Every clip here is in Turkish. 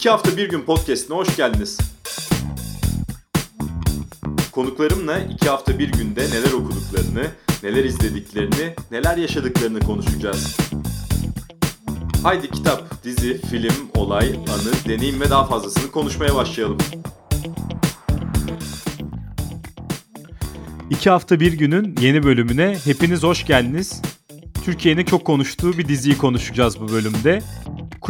İki hafta bir gün podcastine hoş geldiniz. Konuklarımla iki hafta bir günde neler okuduklarını, neler izlediklerini, neler yaşadıklarını konuşacağız. Haydi kitap, dizi, film, olay, anı, deneyim ve daha fazlasını konuşmaya başlayalım. İki hafta bir günün yeni bölümüne hepiniz hoş geldiniz. Türkiye'nin çok konuştuğu bir diziyi konuşacağız bu bölümde.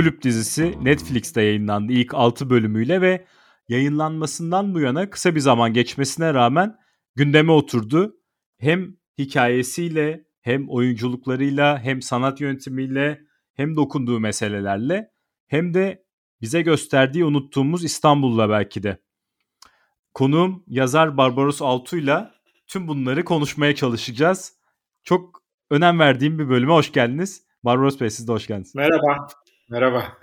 Kulüp dizisi Netflix'te yayınlandı ilk 6 bölümüyle ve yayınlanmasından bu yana kısa bir zaman geçmesine rağmen gündeme oturdu. Hem hikayesiyle hem oyunculuklarıyla hem sanat yönetimiyle hem dokunduğu meselelerle hem de bize gösterdiği unuttuğumuz İstanbul'la belki de. Konuğum yazar Barbaros Altu'yla tüm bunları konuşmaya çalışacağız. Çok önem verdiğim bir bölüme hoş geldiniz. Barbaros Bey siz de hoş geldiniz. Merhaba. Merhaba.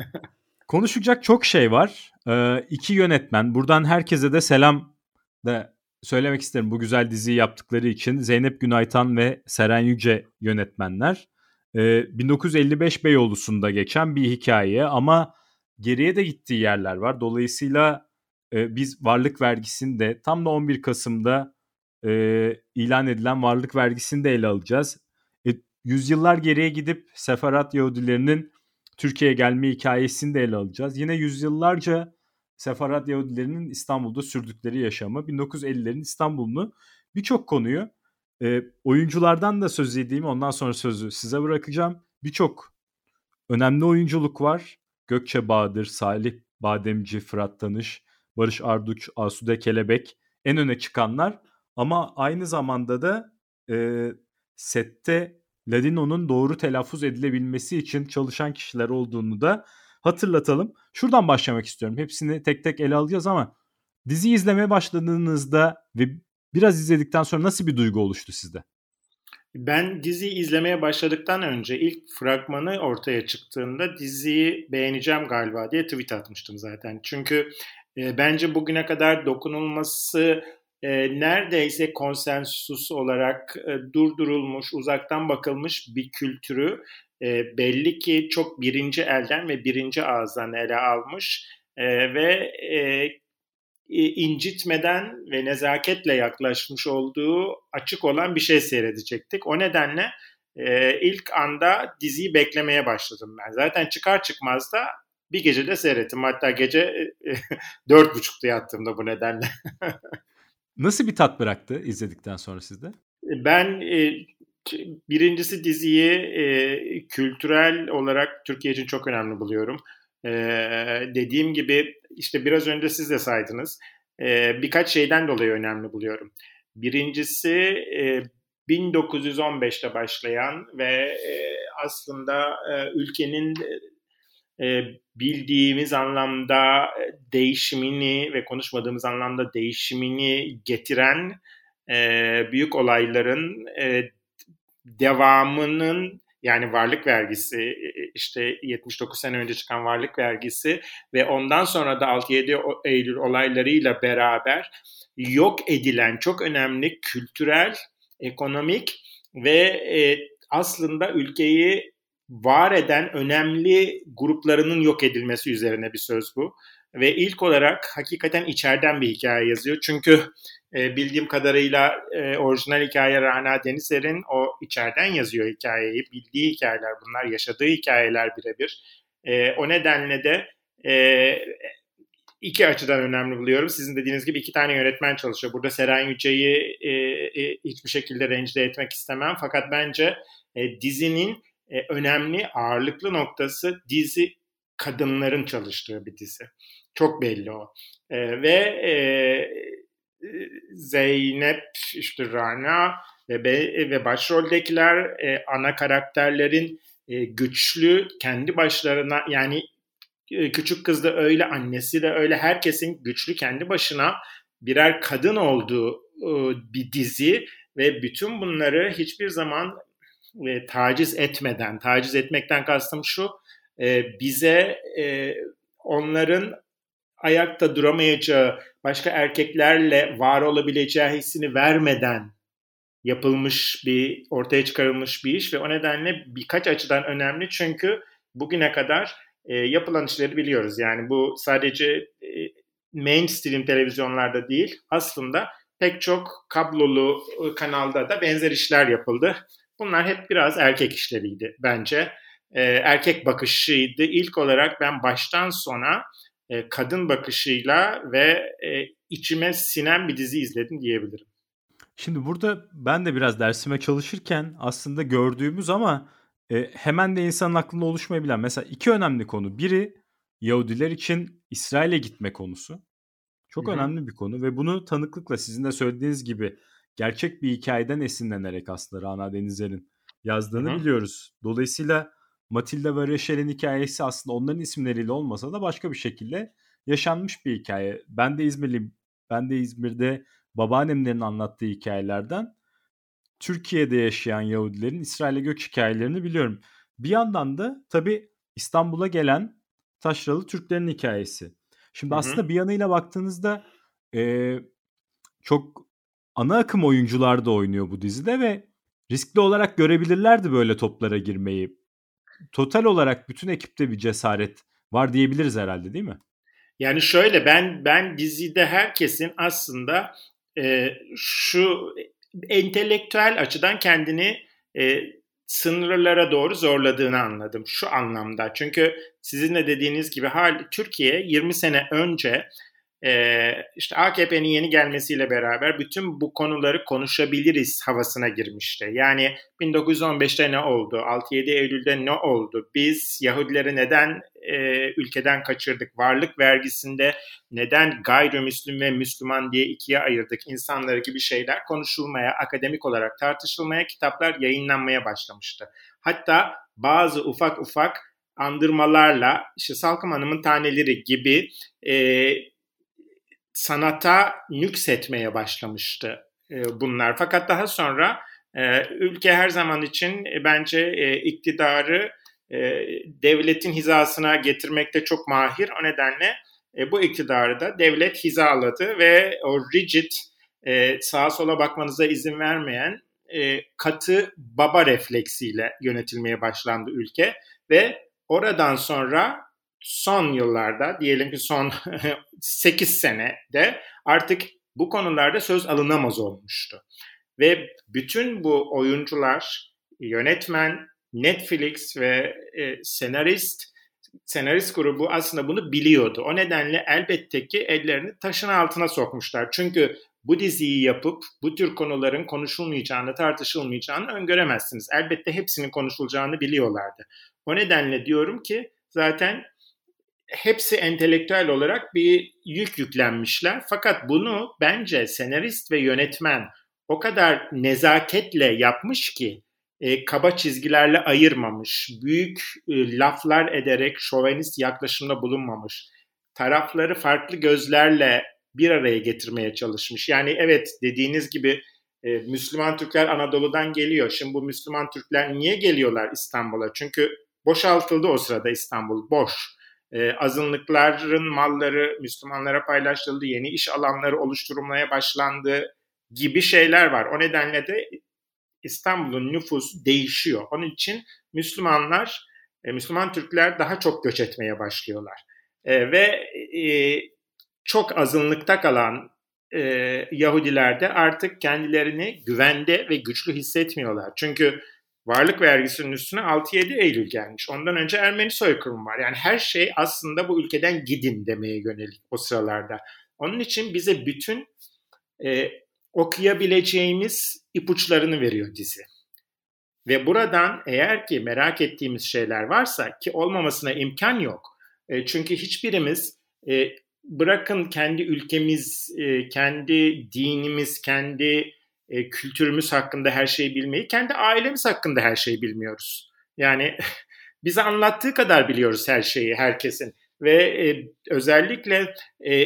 Konuşacak çok şey var. Ee, iki yönetmen. Buradan herkese de selam da söylemek isterim bu güzel diziyi yaptıkları için. Zeynep Günaytan ve Seren Yüce yönetmenler. Ee, 1955 Beyoğlu'sunda geçen bir hikaye ama geriye de gittiği yerler var. Dolayısıyla e, biz varlık vergisini de tam da 11 Kasım'da e, ilan edilen varlık vergisini de ele alacağız. E, yüzyıllar geriye gidip Seferat Yahudilerinin Türkiye'ye gelme hikayesini de ele alacağız. Yine yüzyıllarca Sefarat Yahudilerinin İstanbul'da sürdükleri yaşamı, 1950'lerin İstanbul'unu birçok konuyu e, oyunculardan da söz edeyim ondan sonra sözü size bırakacağım. Birçok önemli oyunculuk var. Gökçe Bahadır, Salih Bademci, Fırat Tanış, Barış Arduç, Asude Kelebek en öne çıkanlar. Ama aynı zamanda da e, sette Ladino'nun doğru telaffuz edilebilmesi için çalışan kişiler olduğunu da hatırlatalım. Şuradan başlamak istiyorum. Hepsini tek tek ele alacağız ama dizi izlemeye başladığınızda ve biraz izledikten sonra nasıl bir duygu oluştu sizde? Ben diziyi izlemeye başladıktan önce ilk fragmanı ortaya çıktığında diziyi beğeneceğim galiba diye tweet atmıştım zaten. Çünkü e, bence bugüne kadar dokunulması e, neredeyse konsensus olarak e, durdurulmuş, uzaktan bakılmış bir kültürü e, belli ki çok birinci elden ve birinci ağızdan ele almış e, ve e, incitmeden ve nezaketle yaklaşmış olduğu açık olan bir şey seyredecektik. O nedenle e, ilk anda diziyi beklemeye başladım ben. Zaten çıkar çıkmaz da bir gece de seyrettim. Hatta gece e, dört buçukta yattığımda bu nedenle. Nasıl bir tat bıraktı izledikten sonra sizde? Ben e, birincisi diziyi e, kültürel olarak Türkiye için çok önemli buluyorum. E, dediğim gibi işte biraz önce siz de saydınız. E, birkaç şeyden dolayı önemli buluyorum. Birincisi e, 1915'te başlayan ve e, aslında e, ülkenin e, bildiğimiz anlamda e, değişimini ve konuşmadığımız anlamda değişimini getiren e, büyük olayların devamının yani varlık vergisi işte 79 sene önce çıkan varlık vergisi ve ondan sonra da 6-7 Eylül olaylarıyla beraber yok edilen çok önemli kültürel, ekonomik ve aslında ülkeyi var eden önemli gruplarının yok edilmesi üzerine bir söz bu. Ve ilk olarak hakikaten içeriden bir hikaye yazıyor. Çünkü e, bildiğim kadarıyla e, orijinal hikaye Rana Denizer'in o içeriden yazıyor hikayeyi. Bildiği hikayeler bunlar, yaşadığı hikayeler birebir. E, o nedenle de e, iki açıdan önemli buluyorum. Sizin dediğiniz gibi iki tane yönetmen çalışıyor. Burada Seren Yüce'yi e, e, hiçbir şekilde rencide etmek istemem. Fakat bence e, dizinin e, önemli ağırlıklı noktası dizi kadınların çalıştığı bir dizi. Çok belli o. E, ve e, Zeynep, işte Rana ve, ve başroldekiler e, ana karakterlerin e, güçlü kendi başlarına yani e, küçük kız da öyle annesi de öyle herkesin güçlü kendi başına birer kadın olduğu e, bir dizi ve bütün bunları hiçbir zaman e, taciz etmeden, taciz etmekten kastım şu, e, bize e, onların ayakta duramayacağı, başka erkeklerle var olabileceği hissini vermeden yapılmış bir, ortaya çıkarılmış bir iş ve o nedenle birkaç açıdan önemli çünkü bugüne kadar e, yapılan işleri biliyoruz. Yani bu sadece e, mainstream televizyonlarda değil aslında pek çok kablolu e, kanalda da benzer işler yapıldı. Bunlar hep biraz erkek işleriydi bence. E, erkek bakışıydı. İlk olarak ben baştan sona e, kadın bakışıyla ve e, içime sinen bir dizi izledim diyebilirim. Şimdi burada ben de biraz dersime çalışırken aslında gördüğümüz ama e, hemen de insanın aklında oluşmayabilen mesela iki önemli konu. Biri Yahudiler için İsrail'e gitme konusu. Çok Hı-hı. önemli bir konu ve bunu tanıklıkla sizin de söylediğiniz gibi gerçek bir hikayeden esinlenerek aslında Rana Denizler'in yazdığını Hı-hı. biliyoruz. Dolayısıyla Matilda ve Rachel'in hikayesi aslında onların isimleriyle olmasa da başka bir şekilde yaşanmış bir hikaye. Ben de İzmirliyim. Ben de İzmir'de babaannemlerin anlattığı hikayelerden Türkiye'de yaşayan Yahudilerin İsrail'e göç hikayelerini biliyorum. Bir yandan da tabii İstanbul'a gelen taşralı Türklerin hikayesi. Şimdi Hı-hı. aslında bir yanıyla baktığınızda e, çok ana akım oyuncular da oynuyor bu dizide ve riskli olarak görebilirlerdi böyle toplara girmeyi. Total olarak bütün ekipte bir cesaret var diyebiliriz herhalde değil mi? Yani şöyle ben ben dizide herkesin aslında e, şu entelektüel açıdan kendini e, sınırlara doğru zorladığını anladım şu anlamda. Çünkü sizin de dediğiniz gibi hal Türkiye 20 sene önce e, işte AKP'nin yeni gelmesiyle beraber bütün bu konuları konuşabiliriz havasına girmişti. Yani 1915'te ne oldu? 6-7 Eylül'de ne oldu? Biz Yahudileri neden e, ülkeden kaçırdık? Varlık vergisinde neden gayrimüslim ve Müslüman diye ikiye ayırdık? İnsanları gibi şeyler konuşulmaya, akademik olarak tartışılmaya, kitaplar yayınlanmaya başlamıştı. Hatta bazı ufak ufak andırmalarla işte Salkım Hanım'ın taneleri gibi e, sanata nüksetmeye başlamıştı e, bunlar. Fakat daha sonra e, ülke her zaman için e, bence iktidarı devletin hizasına getirmekte çok mahir. O nedenle bu iktidarı da devlet hizaladı ve o rigid sağa sola bakmanıza izin vermeyen katı baba refleksiyle yönetilmeye başlandı ülke ve oradan sonra son yıllarda diyelim ki son 8 senede artık bu konularda söz alınamaz olmuştu. Ve bütün bu oyuncular, yönetmen, Netflix ve e, senarist senarist grubu aslında bunu biliyordu. O nedenle elbette ki ellerini taşın altına sokmuşlar. Çünkü bu diziyi yapıp bu tür konuların konuşulmayacağını, tartışılmayacağını öngöremezsiniz. Elbette hepsinin konuşulacağını biliyorlardı. O nedenle diyorum ki zaten hepsi entelektüel olarak bir yük yüklenmişler. Fakat bunu bence senarist ve yönetmen o kadar nezaketle yapmış ki e, kaba çizgilerle ayırmamış, büyük e, laflar ederek şovenist yaklaşımda bulunmamış, tarafları farklı gözlerle bir araya getirmeye çalışmış. Yani evet dediğiniz gibi e, Müslüman Türkler Anadolu'dan geliyor. Şimdi bu Müslüman Türkler niye geliyorlar İstanbul'a? Çünkü boşaltıldı o sırada İstanbul, boş e, azınlıkların malları Müslümanlara paylaşıldı, yeni iş alanları oluşturulmaya başlandı gibi şeyler var. O nedenle de İstanbul'un nüfusu değişiyor. Onun için Müslümanlar, e, Müslüman Türkler daha çok göç etmeye başlıyorlar. E, ve e, çok azınlıkta kalan e, Yahudiler de artık kendilerini güvende ve güçlü hissetmiyorlar. Çünkü varlık vergisinin üstüne 6-7 Eylül gelmiş. Ondan önce Ermeni soykırımı var. Yani her şey aslında bu ülkeden gidin demeye yönelik o sıralarda. Onun için bize bütün e, okuyabileceğimiz ipuçlarını veriyor dizi. Ve buradan eğer ki merak ettiğimiz şeyler varsa ki olmamasına imkan yok. E, çünkü hiçbirimiz e, bırakın kendi ülkemiz, e, kendi dinimiz, kendi e, kültürümüz hakkında her şeyi bilmeyi, kendi ailemiz hakkında her şeyi bilmiyoruz. Yani bize anlattığı kadar biliyoruz her şeyi herkesin. Ve e, özellikle e,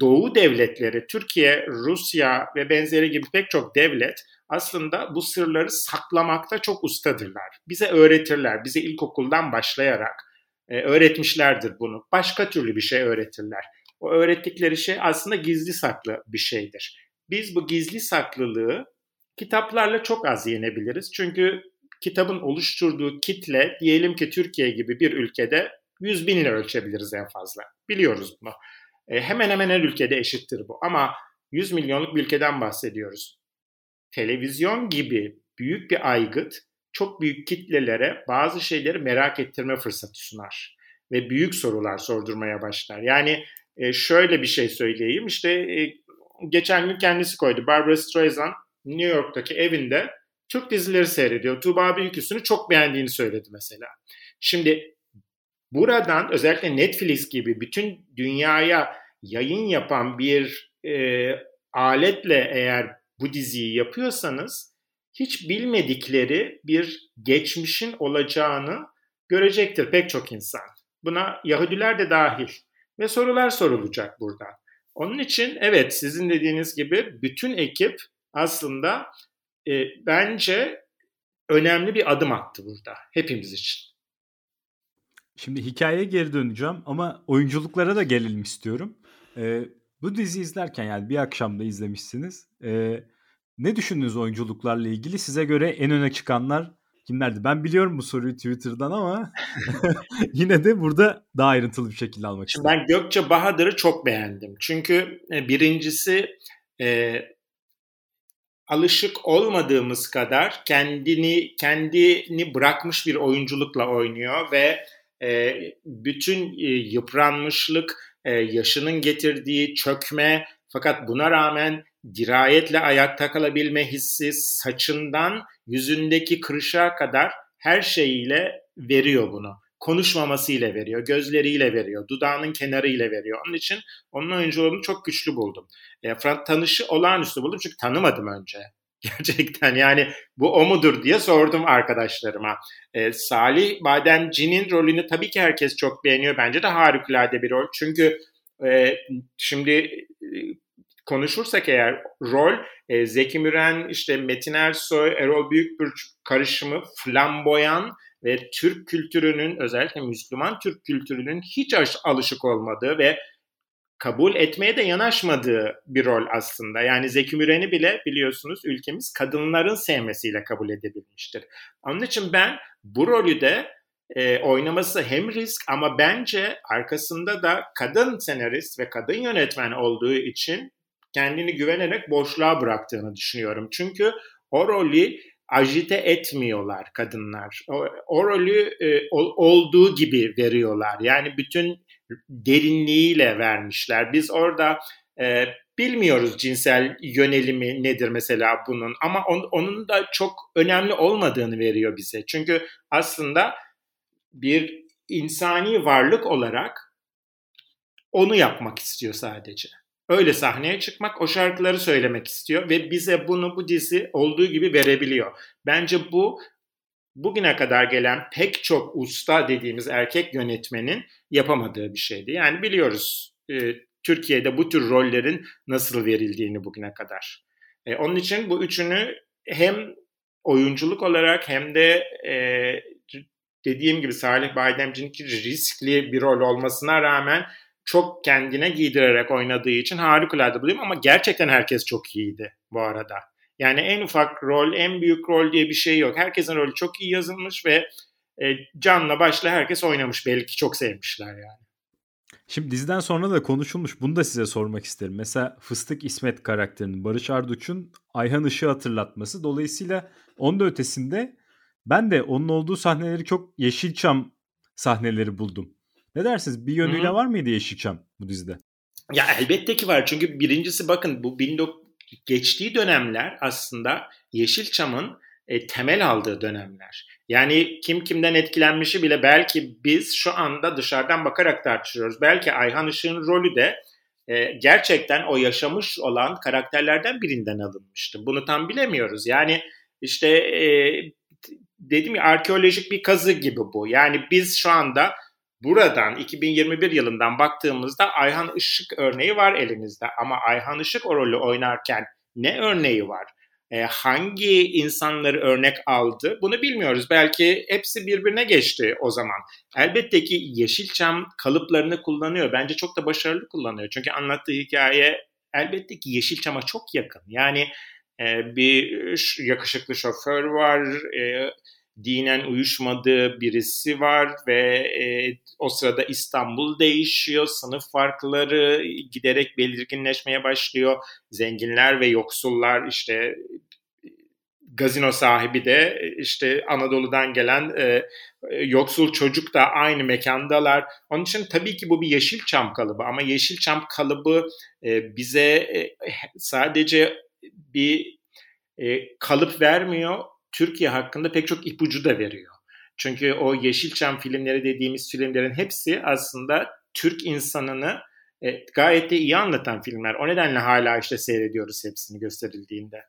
Doğu devletleri, Türkiye, Rusya ve benzeri gibi pek çok devlet aslında bu sırları saklamakta çok ustadırlar. Bize öğretirler, bize ilkokuldan başlayarak e, öğretmişlerdir bunu. Başka türlü bir şey öğretirler. O öğrettikleri şey aslında gizli saklı bir şeydir. Biz bu gizli saklılığı kitaplarla çok az yenebiliriz. Çünkü kitabın oluşturduğu kitle diyelim ki Türkiye gibi bir ülkede 100 binle ölçebiliriz en fazla. Biliyoruz bunu. E, hemen hemen her ülkede eşittir bu. Ama 100 milyonluk bir ülkeden bahsediyoruz. Televizyon gibi büyük bir aygıt çok büyük kitlelere bazı şeyleri merak ettirme fırsatı sunar. Ve büyük sorular sordurmaya başlar. Yani e, şöyle bir şey söyleyeyim. İşte e, geçen gün kendisi koydu. Barbara Streisand New York'taki evinde Türk dizileri seyrediyor. Tuğba Büyüküstü'nü çok beğendiğini söyledi mesela. Şimdi buradan özellikle Netflix gibi bütün dünyaya yayın yapan bir e, aletle eğer bu diziyi yapıyorsanız hiç bilmedikleri bir geçmişin olacağını görecektir pek çok insan. Buna Yahudiler de dahil ve sorular sorulacak burada. Onun için evet sizin dediğiniz gibi bütün ekip aslında e, bence önemli bir adım attı burada hepimiz için. Şimdi hikayeye geri döneceğim ama oyunculuklara da gelelim istiyorum. Ee, bu dizi izlerken yani bir akşamda izlemişsiniz. Ee, ne düşündünüz oyunculuklarla ilgili? Size göre en öne çıkanlar kimlerdi? Ben biliyorum bu soruyu Twitter'dan ama yine de burada daha ayrıntılı bir şekilde almak istedim. Ben Gökçe Bahadır'ı çok beğendim. Çünkü e, birincisi e, alışık olmadığımız kadar kendini kendini bırakmış bir oyunculukla oynuyor ve e, bütün e, yıpranmışlık, e, yaşının getirdiği çökme fakat buna rağmen dirayetle ayakta kalabilme hissi saçından yüzündeki kırışa kadar her şeyiyle veriyor bunu. Konuşmamasıyla veriyor, gözleriyle veriyor, dudağının kenarıyla veriyor. Onun için onun oyunculuğunu çok güçlü buldum. E, tanışı olağanüstü buldum çünkü tanımadım önce. Gerçekten yani bu o mudur diye sordum arkadaşlarıma. E, Salih Bademci'nin rolünü tabii ki herkes çok beğeniyor. Bence de harikulade bir rol. Çünkü e, şimdi e, konuşursak eğer rol e, Zeki Müren, işte Metin Ersoy, Erol Büyükbür karışımı flamboyan ve Türk kültürünün özellikle Müslüman Türk kültürünün hiç alışık olmadığı ve kabul etmeye de yanaşmadığı bir rol aslında. Yani Zeki Müren'i bile biliyorsunuz ülkemiz kadınların sevmesiyle kabul edebilmiştir. Onun için ben bu rolü de e, oynaması hem risk ama bence arkasında da kadın senarist ve kadın yönetmen olduğu için kendini güvenerek boşluğa bıraktığını düşünüyorum. Çünkü o rolü ajite etmiyorlar kadınlar. O, o rolü e, olduğu gibi veriyorlar. Yani bütün derinliğiyle vermişler. Biz orada e, bilmiyoruz cinsel yönelimi nedir mesela bunun ama on, onun da çok önemli olmadığını veriyor bize. Çünkü aslında bir insani varlık olarak onu yapmak istiyor sadece. Öyle sahneye çıkmak, o şarkıları söylemek istiyor ve bize bunu bu dizi olduğu gibi verebiliyor. Bence bu bugüne kadar gelen pek çok usta dediğimiz erkek yönetmenin yapamadığı bir şeydi. Yani biliyoruz e, Türkiye'de bu tür rollerin nasıl verildiğini bugüne kadar. E, onun için bu üçünü hem oyunculuk olarak hem de e, dediğim gibi Salih Bademci'ninki riskli bir rol olmasına rağmen çok kendine giydirerek oynadığı için harikulade buluyorum ama gerçekten herkes çok iyiydi bu arada. Yani en ufak rol, en büyük rol diye bir şey yok. Herkesin rolü çok iyi yazılmış ve e, canla başla herkes oynamış. Belki çok sevmişler yani. Şimdi diziden sonra da konuşulmuş. Bunu da size sormak isterim. Mesela Fıstık İsmet karakterinin Barış Arduç'un Ayhan Işık'ı hatırlatması. Dolayısıyla onun da ötesinde ben de onun olduğu sahneleri çok Yeşilçam sahneleri buldum. Ne dersiniz? Bir yönüyle Hı-hı. var mıydı Yeşilçam bu dizide? Ya elbette ki var. Çünkü birincisi bakın bu 19 geçtiği dönemler aslında Yeşilçam'ın e, temel aldığı dönemler. Yani kim kimden etkilenmişi bile belki biz şu anda dışarıdan bakarak tartışıyoruz. Belki Ayhan Işık'ın rolü de e, gerçekten o yaşamış olan karakterlerden birinden alınmıştı. Bunu tam bilemiyoruz. Yani işte e, dedim ya arkeolojik bir kazı gibi bu. Yani biz şu anda buradan 2021 yılından baktığımızda Ayhan Işık örneği var elimizde ama Ayhan Işık o rolü oynarken ne örneği var? E, hangi insanları örnek aldı bunu bilmiyoruz. Belki hepsi birbirine geçti o zaman. Elbette ki Yeşilçam kalıplarını kullanıyor. Bence çok da başarılı kullanıyor. Çünkü anlattığı hikaye elbette ki Yeşilçam'a çok yakın. Yani e, bir yakışıklı şoför var, e, dinen uyuşmadığı birisi var ve e, o sırada İstanbul değişiyor, sınıf farkları giderek belirginleşmeye başlıyor. Zenginler ve yoksullar işte gazino sahibi de işte Anadolu'dan gelen e, yoksul çocuk da aynı mekandalar. Onun için tabii ki bu bir Yeşilçam kalıbı ama Yeşilçam kalıbı e, bize e, sadece bir e, kalıp vermiyor. Türkiye hakkında pek çok ipucu da veriyor. Çünkü o Yeşilçam filmleri dediğimiz filmlerin hepsi aslında Türk insanını e, gayet de iyi anlatan filmler. O nedenle hala işte seyrediyoruz hepsini gösterildiğinde.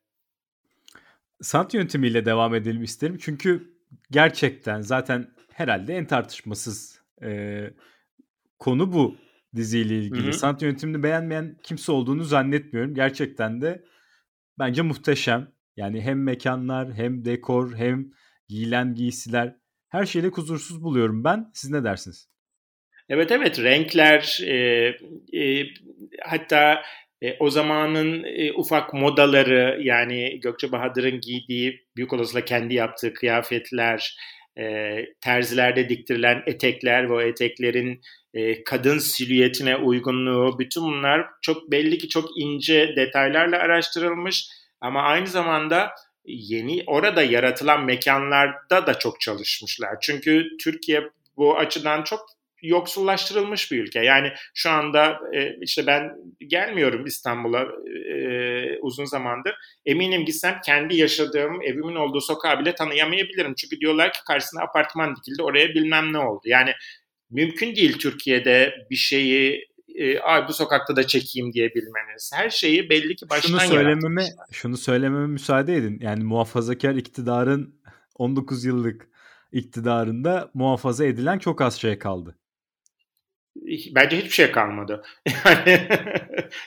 Sant yöntemiyle devam edelim isterim. Çünkü gerçekten zaten herhalde en tartışmasız e, konu bu diziyle ilgili. Hı hı. Sant yönetimini beğenmeyen kimse olduğunu zannetmiyorum. Gerçekten de bence muhteşem. Yani hem mekanlar hem dekor hem giyilen giysiler her şeyle kusursuz buluyorum ben. Siz ne dersiniz? Evet evet renkler e, e, hatta e, o zamanın e, ufak modaları yani Gökçe Bahadır'ın giydiği büyük olasılıkla kendi yaptığı kıyafetler, e, terzilerde diktirilen etekler ve o eteklerin e, kadın silüetine uygunluğu bütün bunlar çok belli ki çok ince detaylarla araştırılmış ama aynı zamanda yeni orada yaratılan mekanlarda da çok çalışmışlar. Çünkü Türkiye bu açıdan çok yoksullaştırılmış bir ülke. Yani şu anda e, işte ben gelmiyorum İstanbul'a e, uzun zamandır. Eminim gitsem kendi yaşadığım evimin olduğu sokağı bile tanıyamayabilirim. Çünkü diyorlar ki karşısına apartman dikildi oraya bilmem ne oldu. Yani mümkün değil Türkiye'de bir şeyi e, Ay bu sokakta da çekeyim diyebilmeniz. Her şeyi belli ki baştan şunu söylememe, yaratmış. Şunu söylememe müsaade edin. Yani muhafazakar iktidarın 19 yıllık iktidarında muhafaza edilen çok az şey kaldı bence hiçbir şey kalmadı. Yani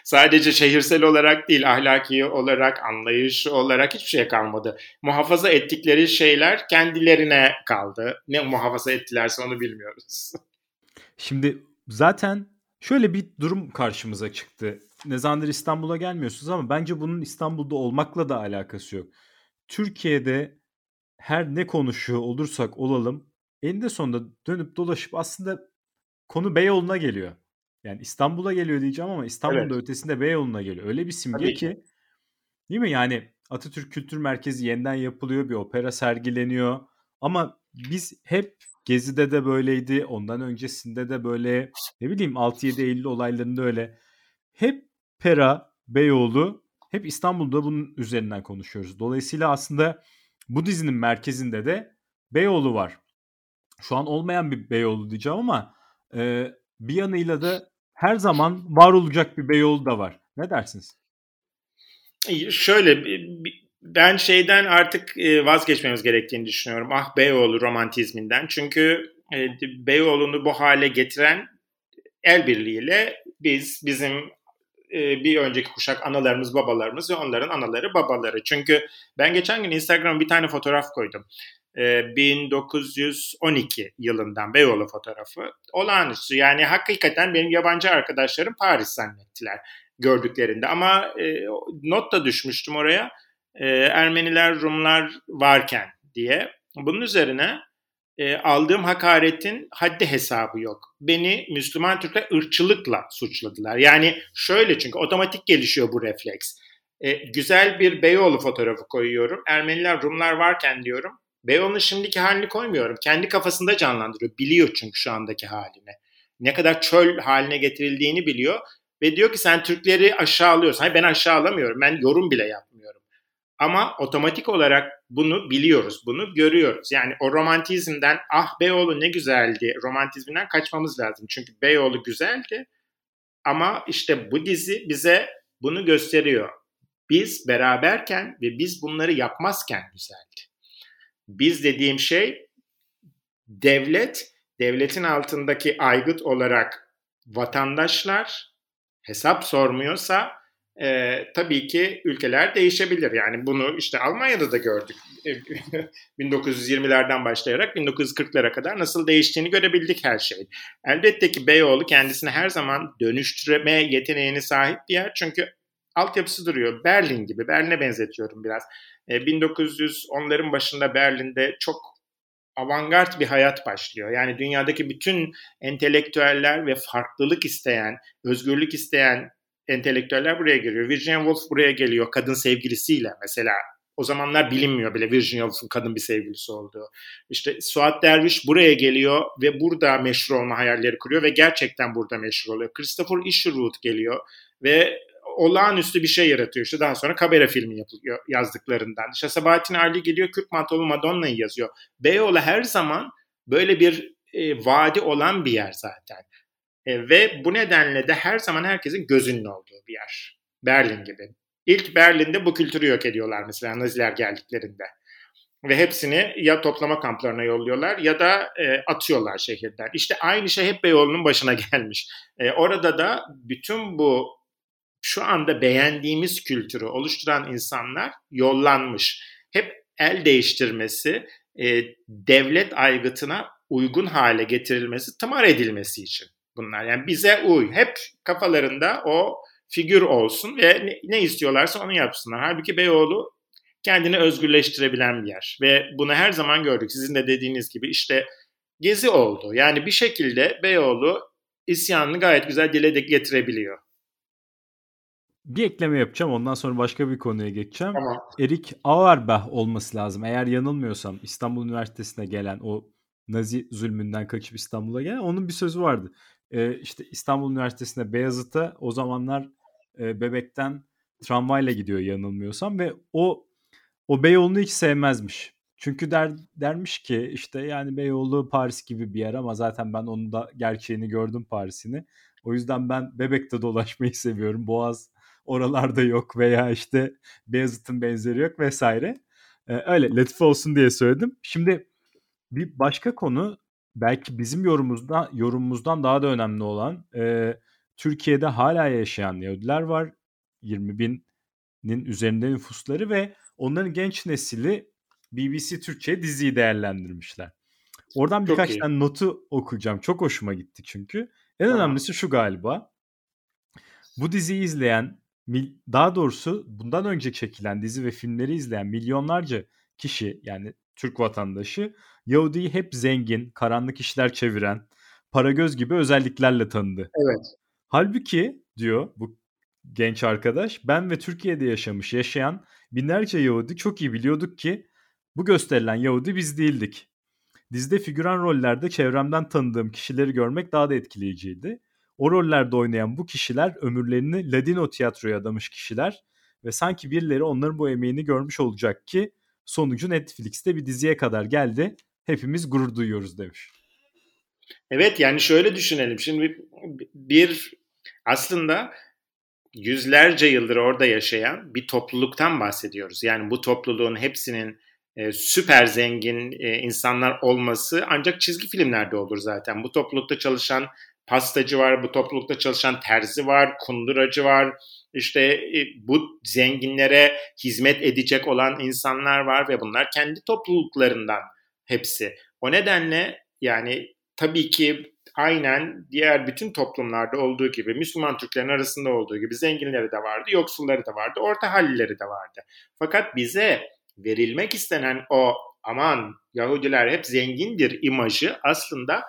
sadece şehirsel olarak değil, ahlaki olarak, anlayış olarak hiçbir şey kalmadı. Muhafaza ettikleri şeyler kendilerine kaldı. Ne muhafaza ettilerse onu bilmiyoruz. Şimdi zaten şöyle bir durum karşımıza çıktı. Ne zamandır İstanbul'a gelmiyorsunuz ama bence bunun İstanbul'da olmakla da alakası yok. Türkiye'de her ne konuşuyor olursak olalım eninde sonunda dönüp dolaşıp aslında konu Beyoğlu'na geliyor. Yani İstanbul'a geliyor diyeceğim ama İstanbul'un evet. ötesinde Beyoğlu'na geliyor. Öyle bir simge Tabii ki değil mi? Yani Atatürk Kültür Merkezi yeniden yapılıyor, bir opera sergileniyor. Ama biz hep Gezi'de de böyleydi, ondan öncesinde de böyle, ne bileyim 6-7 Eylül olaylarında öyle. Hep Pera, Beyoğlu, hep İstanbul'da bunun üzerinden konuşuyoruz. Dolayısıyla aslında bu dizinin merkezinde de Beyoğlu var. Şu an olmayan bir Beyoğlu diyeceğim ama e, bir yanıyla da her zaman var olacak bir Beyoğlu da var. Ne dersiniz? Şöyle ben şeyden artık vazgeçmemiz gerektiğini düşünüyorum. Ah Beyoğlu romantizminden. Çünkü Beyoğlu'nu bu hale getiren el birliğiyle biz, bizim bir önceki kuşak analarımız, babalarımız ve onların anaları, babaları. Çünkü ben geçen gün Instagram'a bir tane fotoğraf koydum. 1912 yılından Beyoğlu fotoğrafı. Olağanüstü yani hakikaten benim yabancı arkadaşlarım Paris zannettiler gördüklerinde. Ama e, not da düşmüştüm oraya e, Ermeniler Rumlar varken diye. Bunun üzerine e, aldığım hakaretin haddi hesabı yok. Beni Müslüman Türkler ırkçılıkla suçladılar. Yani şöyle çünkü otomatik gelişiyor bu refleks. E, güzel bir Beyoğlu fotoğrafı koyuyorum. Ermeniler Rumlar varken diyorum Beyoğlu'nun şimdiki halini koymuyorum. Kendi kafasında canlandırıyor. Biliyor çünkü şu andaki halini. Ne kadar çöl haline getirildiğini biliyor. Ve diyor ki sen Türkleri aşağılıyorsun. Hayır ben aşağılamıyorum. Ben yorum bile yapmıyorum. Ama otomatik olarak bunu biliyoruz. Bunu görüyoruz. Yani o romantizmden ah Beyoğlu ne güzeldi romantizminden kaçmamız lazım. Çünkü Beyoğlu güzeldi. Ama işte bu dizi bize bunu gösteriyor. Biz beraberken ve biz bunları yapmazken güzeldi. Biz dediğim şey devlet, devletin altındaki aygıt olarak vatandaşlar hesap sormuyorsa e, tabii ki ülkeler değişebilir. Yani bunu işte Almanya'da da gördük. 1920'lerden başlayarak 1940'lara kadar nasıl değiştiğini görebildik her şey. Elbette ki Beyoğlu kendisini her zaman dönüştürme yeteneğine sahip bir yer. Çünkü altyapısı duruyor. Berlin gibi. Berlin'e benzetiyorum biraz. 1910'ların e, başında Berlin'de çok avantgard bir hayat başlıyor. Yani dünyadaki bütün entelektüeller ve farklılık isteyen, özgürlük isteyen entelektüeller buraya geliyor. Virginia Woolf buraya geliyor kadın sevgilisiyle mesela. O zamanlar bilinmiyor bile Virginia Woolf'un kadın bir sevgilisi olduğu. İşte Suat Derviş buraya geliyor ve burada meşhur olma hayalleri kuruyor ve gerçekten burada meşhur oluyor. Christopher Isherwood geliyor ve olağanüstü bir şey yaratıyor. İşte daha sonra Kabera filmi yapılıyor yazdıklarından. İşte Sabahattin Ali geliyor Kürk Mantolu Madonna'yı yazıyor. Beyoğlu her zaman böyle bir e, vadi olan bir yer zaten. E, ve bu nedenle de her zaman herkesin gözünün olduğu bir yer. Berlin gibi. İlk Berlin'de bu kültürü yok ediyorlar mesela Naziler geldiklerinde. Ve hepsini ya toplama kamplarına yolluyorlar ya da e, atıyorlar şehirden. İşte aynı şey hep Beyoğlu'nun başına gelmiş. E, orada da bütün bu şu anda beğendiğimiz kültürü oluşturan insanlar yollanmış. Hep el değiştirmesi, e, devlet aygıtına uygun hale getirilmesi, tımar edilmesi için bunlar. Yani bize uy. Hep kafalarında o figür olsun ve ne, ne istiyorlarsa onu yapsınlar. Halbuki Beyoğlu kendini özgürleştirebilen bir yer. Ve bunu her zaman gördük. Sizin de dediğiniz gibi işte gezi oldu. Yani bir şekilde Beyoğlu isyanını gayet güzel dile getirebiliyor. Bir ekleme yapacağım. Ondan sonra başka bir konuya geçeceğim. Tamam. Erik Auerbach olması lazım. Eğer yanılmıyorsam İstanbul Üniversitesi'ne gelen o Nazi zulmünden kaçıp İstanbul'a gelen onun bir sözü vardı. Ee, işte İstanbul Üniversitesi'ne Beyazıt'a o zamanlar e, bebekten tramvayla gidiyor yanılmıyorsam ve o o Beyoğlu'nu hiç sevmezmiş. Çünkü der, dermiş ki işte yani Beyoğlu Paris gibi bir yer ama zaten ben onun da gerçeğini gördüm Paris'ini. O yüzden ben Bebek'te dolaşmayı seviyorum. Boğaz oralarda yok veya işte Beyazıt'ın benzeri yok vesaire. Ee, öyle latife olsun diye söyledim. Şimdi bir başka konu belki bizim yorumumuzdan yorumumuzdan daha da önemli olan e, Türkiye'de hala yaşayan Yahudiler var. 20 binin üzerinde nüfusları ve onların genç nesili BBC Türkçe diziyi değerlendirmişler. Oradan Çok birkaç iyi. tane notu okuyacağım. Çok hoşuma gitti çünkü. En Tamam. önemlisi şu galiba. Bu diziyi izleyen, daha doğrusu bundan önce çekilen dizi ve filmleri izleyen milyonlarca kişi yani Türk vatandaşı Yahudi'yi hep zengin, karanlık işler çeviren, paragöz gibi özelliklerle tanıdı. Evet. Halbuki diyor bu genç arkadaş ben ve Türkiye'de yaşamış yaşayan binlerce Yahudi çok iyi biliyorduk ki bu gösterilen Yahudi biz değildik. Dizide figüran rollerde çevremden tanıdığım kişileri görmek daha da etkileyiciydi. O rollerde oynayan bu kişiler ömürlerini Ladino tiyatroya adamış kişiler ve sanki birileri onların bu emeğini görmüş olacak ki sonucu Netflix'te bir diziye kadar geldi. Hepimiz gurur duyuyoruz demiş. Evet yani şöyle düşünelim. Şimdi bir aslında yüzlerce yıldır orada yaşayan bir topluluktan bahsediyoruz. Yani bu topluluğun hepsinin e, süper zengin e, insanlar olması ancak çizgi filmlerde olur zaten. Bu toplulukta çalışan pastacı var, bu toplulukta çalışan terzi var, kunduracı var. İşte e, bu zenginlere hizmet edecek olan insanlar var ve bunlar kendi topluluklarından hepsi. O nedenle yani tabii ki aynen diğer bütün toplumlarda olduğu gibi Müslüman Türklerin arasında olduğu gibi zenginleri de vardı, yoksulları da vardı, orta hallileri de vardı. Fakat bize verilmek istenen o aman Yahudiler hep zengindir imajı aslında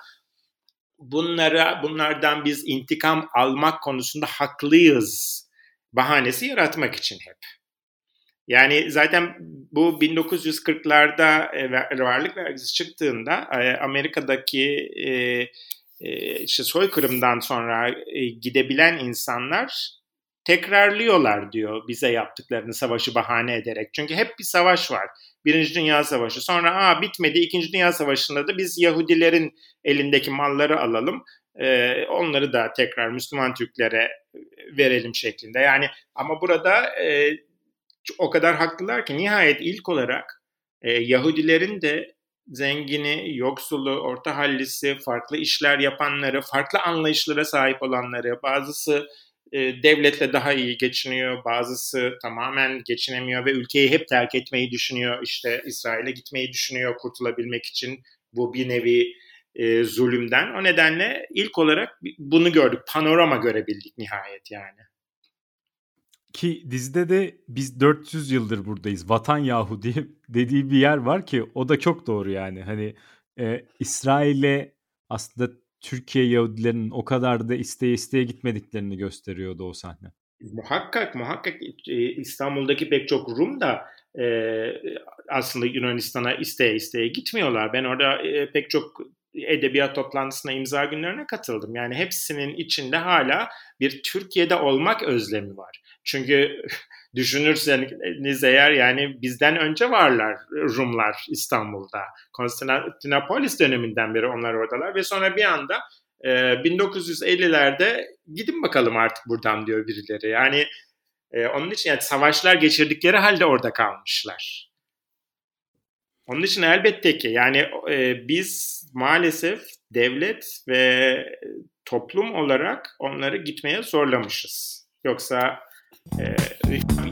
bunlara bunlardan biz intikam almak konusunda haklıyız bahanesi yaratmak için hep. Yani zaten bu 1940'larda e, varlık vergisi çıktığında e, Amerika'daki e, işte soykırımdan sonra gidebilen insanlar tekrarlıyorlar diyor bize yaptıklarını savaşı bahane ederek. Çünkü hep bir savaş var. Birinci Dünya Savaşı. Sonra aa bitmedi. İkinci Dünya Savaşı'nda da biz Yahudilerin elindeki malları alalım. Ee, onları da tekrar Müslüman Türklere verelim şeklinde. Yani ama burada e, o kadar haklılar ki nihayet ilk olarak e, Yahudilerin de zengini, yoksulu, orta hallisi, farklı işler yapanları, farklı anlayışlara sahip olanları, bazısı e, devletle daha iyi geçiniyor, bazısı tamamen geçinemiyor ve ülkeyi hep terk etmeyi düşünüyor. İşte İsrail'e gitmeyi düşünüyor kurtulabilmek için. Bu bir nevi e, zulümden. O nedenle ilk olarak bunu gördük. Panorama görebildik nihayet yani. Ki dizide de biz 400 yıldır buradayız. Vatan Yahudi dediği bir yer var ki o da çok doğru yani. Hani e, İsrail'e aslında Türkiye Yahudilerinin o kadar da isteye isteye gitmediklerini gösteriyordu o sahne. Muhakkak muhakkak e, İstanbul'daki pek çok Rum da e, aslında Yunanistan'a isteye isteye gitmiyorlar. Ben orada e, pek çok edebiyat toplantısına imza günlerine katıldım. Yani hepsinin içinde hala bir Türkiye'de olmak özlemi var. Çünkü düşünürseniz eğer yani bizden önce varlar Rumlar İstanbul'da. Konstantinopolis döneminden beri onlar oradalar ve sonra bir anda 1950'lerde e, gidin bakalım artık buradan diyor birileri. Yani e, onun için yani savaşlar geçirdikleri halde orada kalmışlar. Onun için elbette ki yani e, biz maalesef devlet ve toplum olarak onları gitmeye zorlamışız. Yoksa e,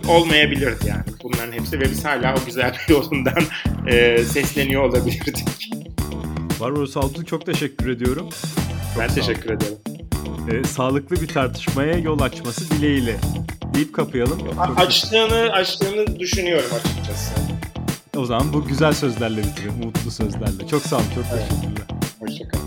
olmayabilirdi yani. Bunların hepsi ve biz hala o güzel yolundan e, sesleniyor olabilirdik. Barbaros Altuğ çok teşekkür ediyorum. Çok ben teşekkür ederim. Ee, sağlıklı bir tartışmaya yol açması dileğiyle deyip kapayalım. A- açtığını, açtığını düşünüyorum açıkçası. O zaman bu güzel sözlerle bitirelim. Mutlu sözlerle. Çok sağ olun. Çok teşekkürler. Hoşçakalın.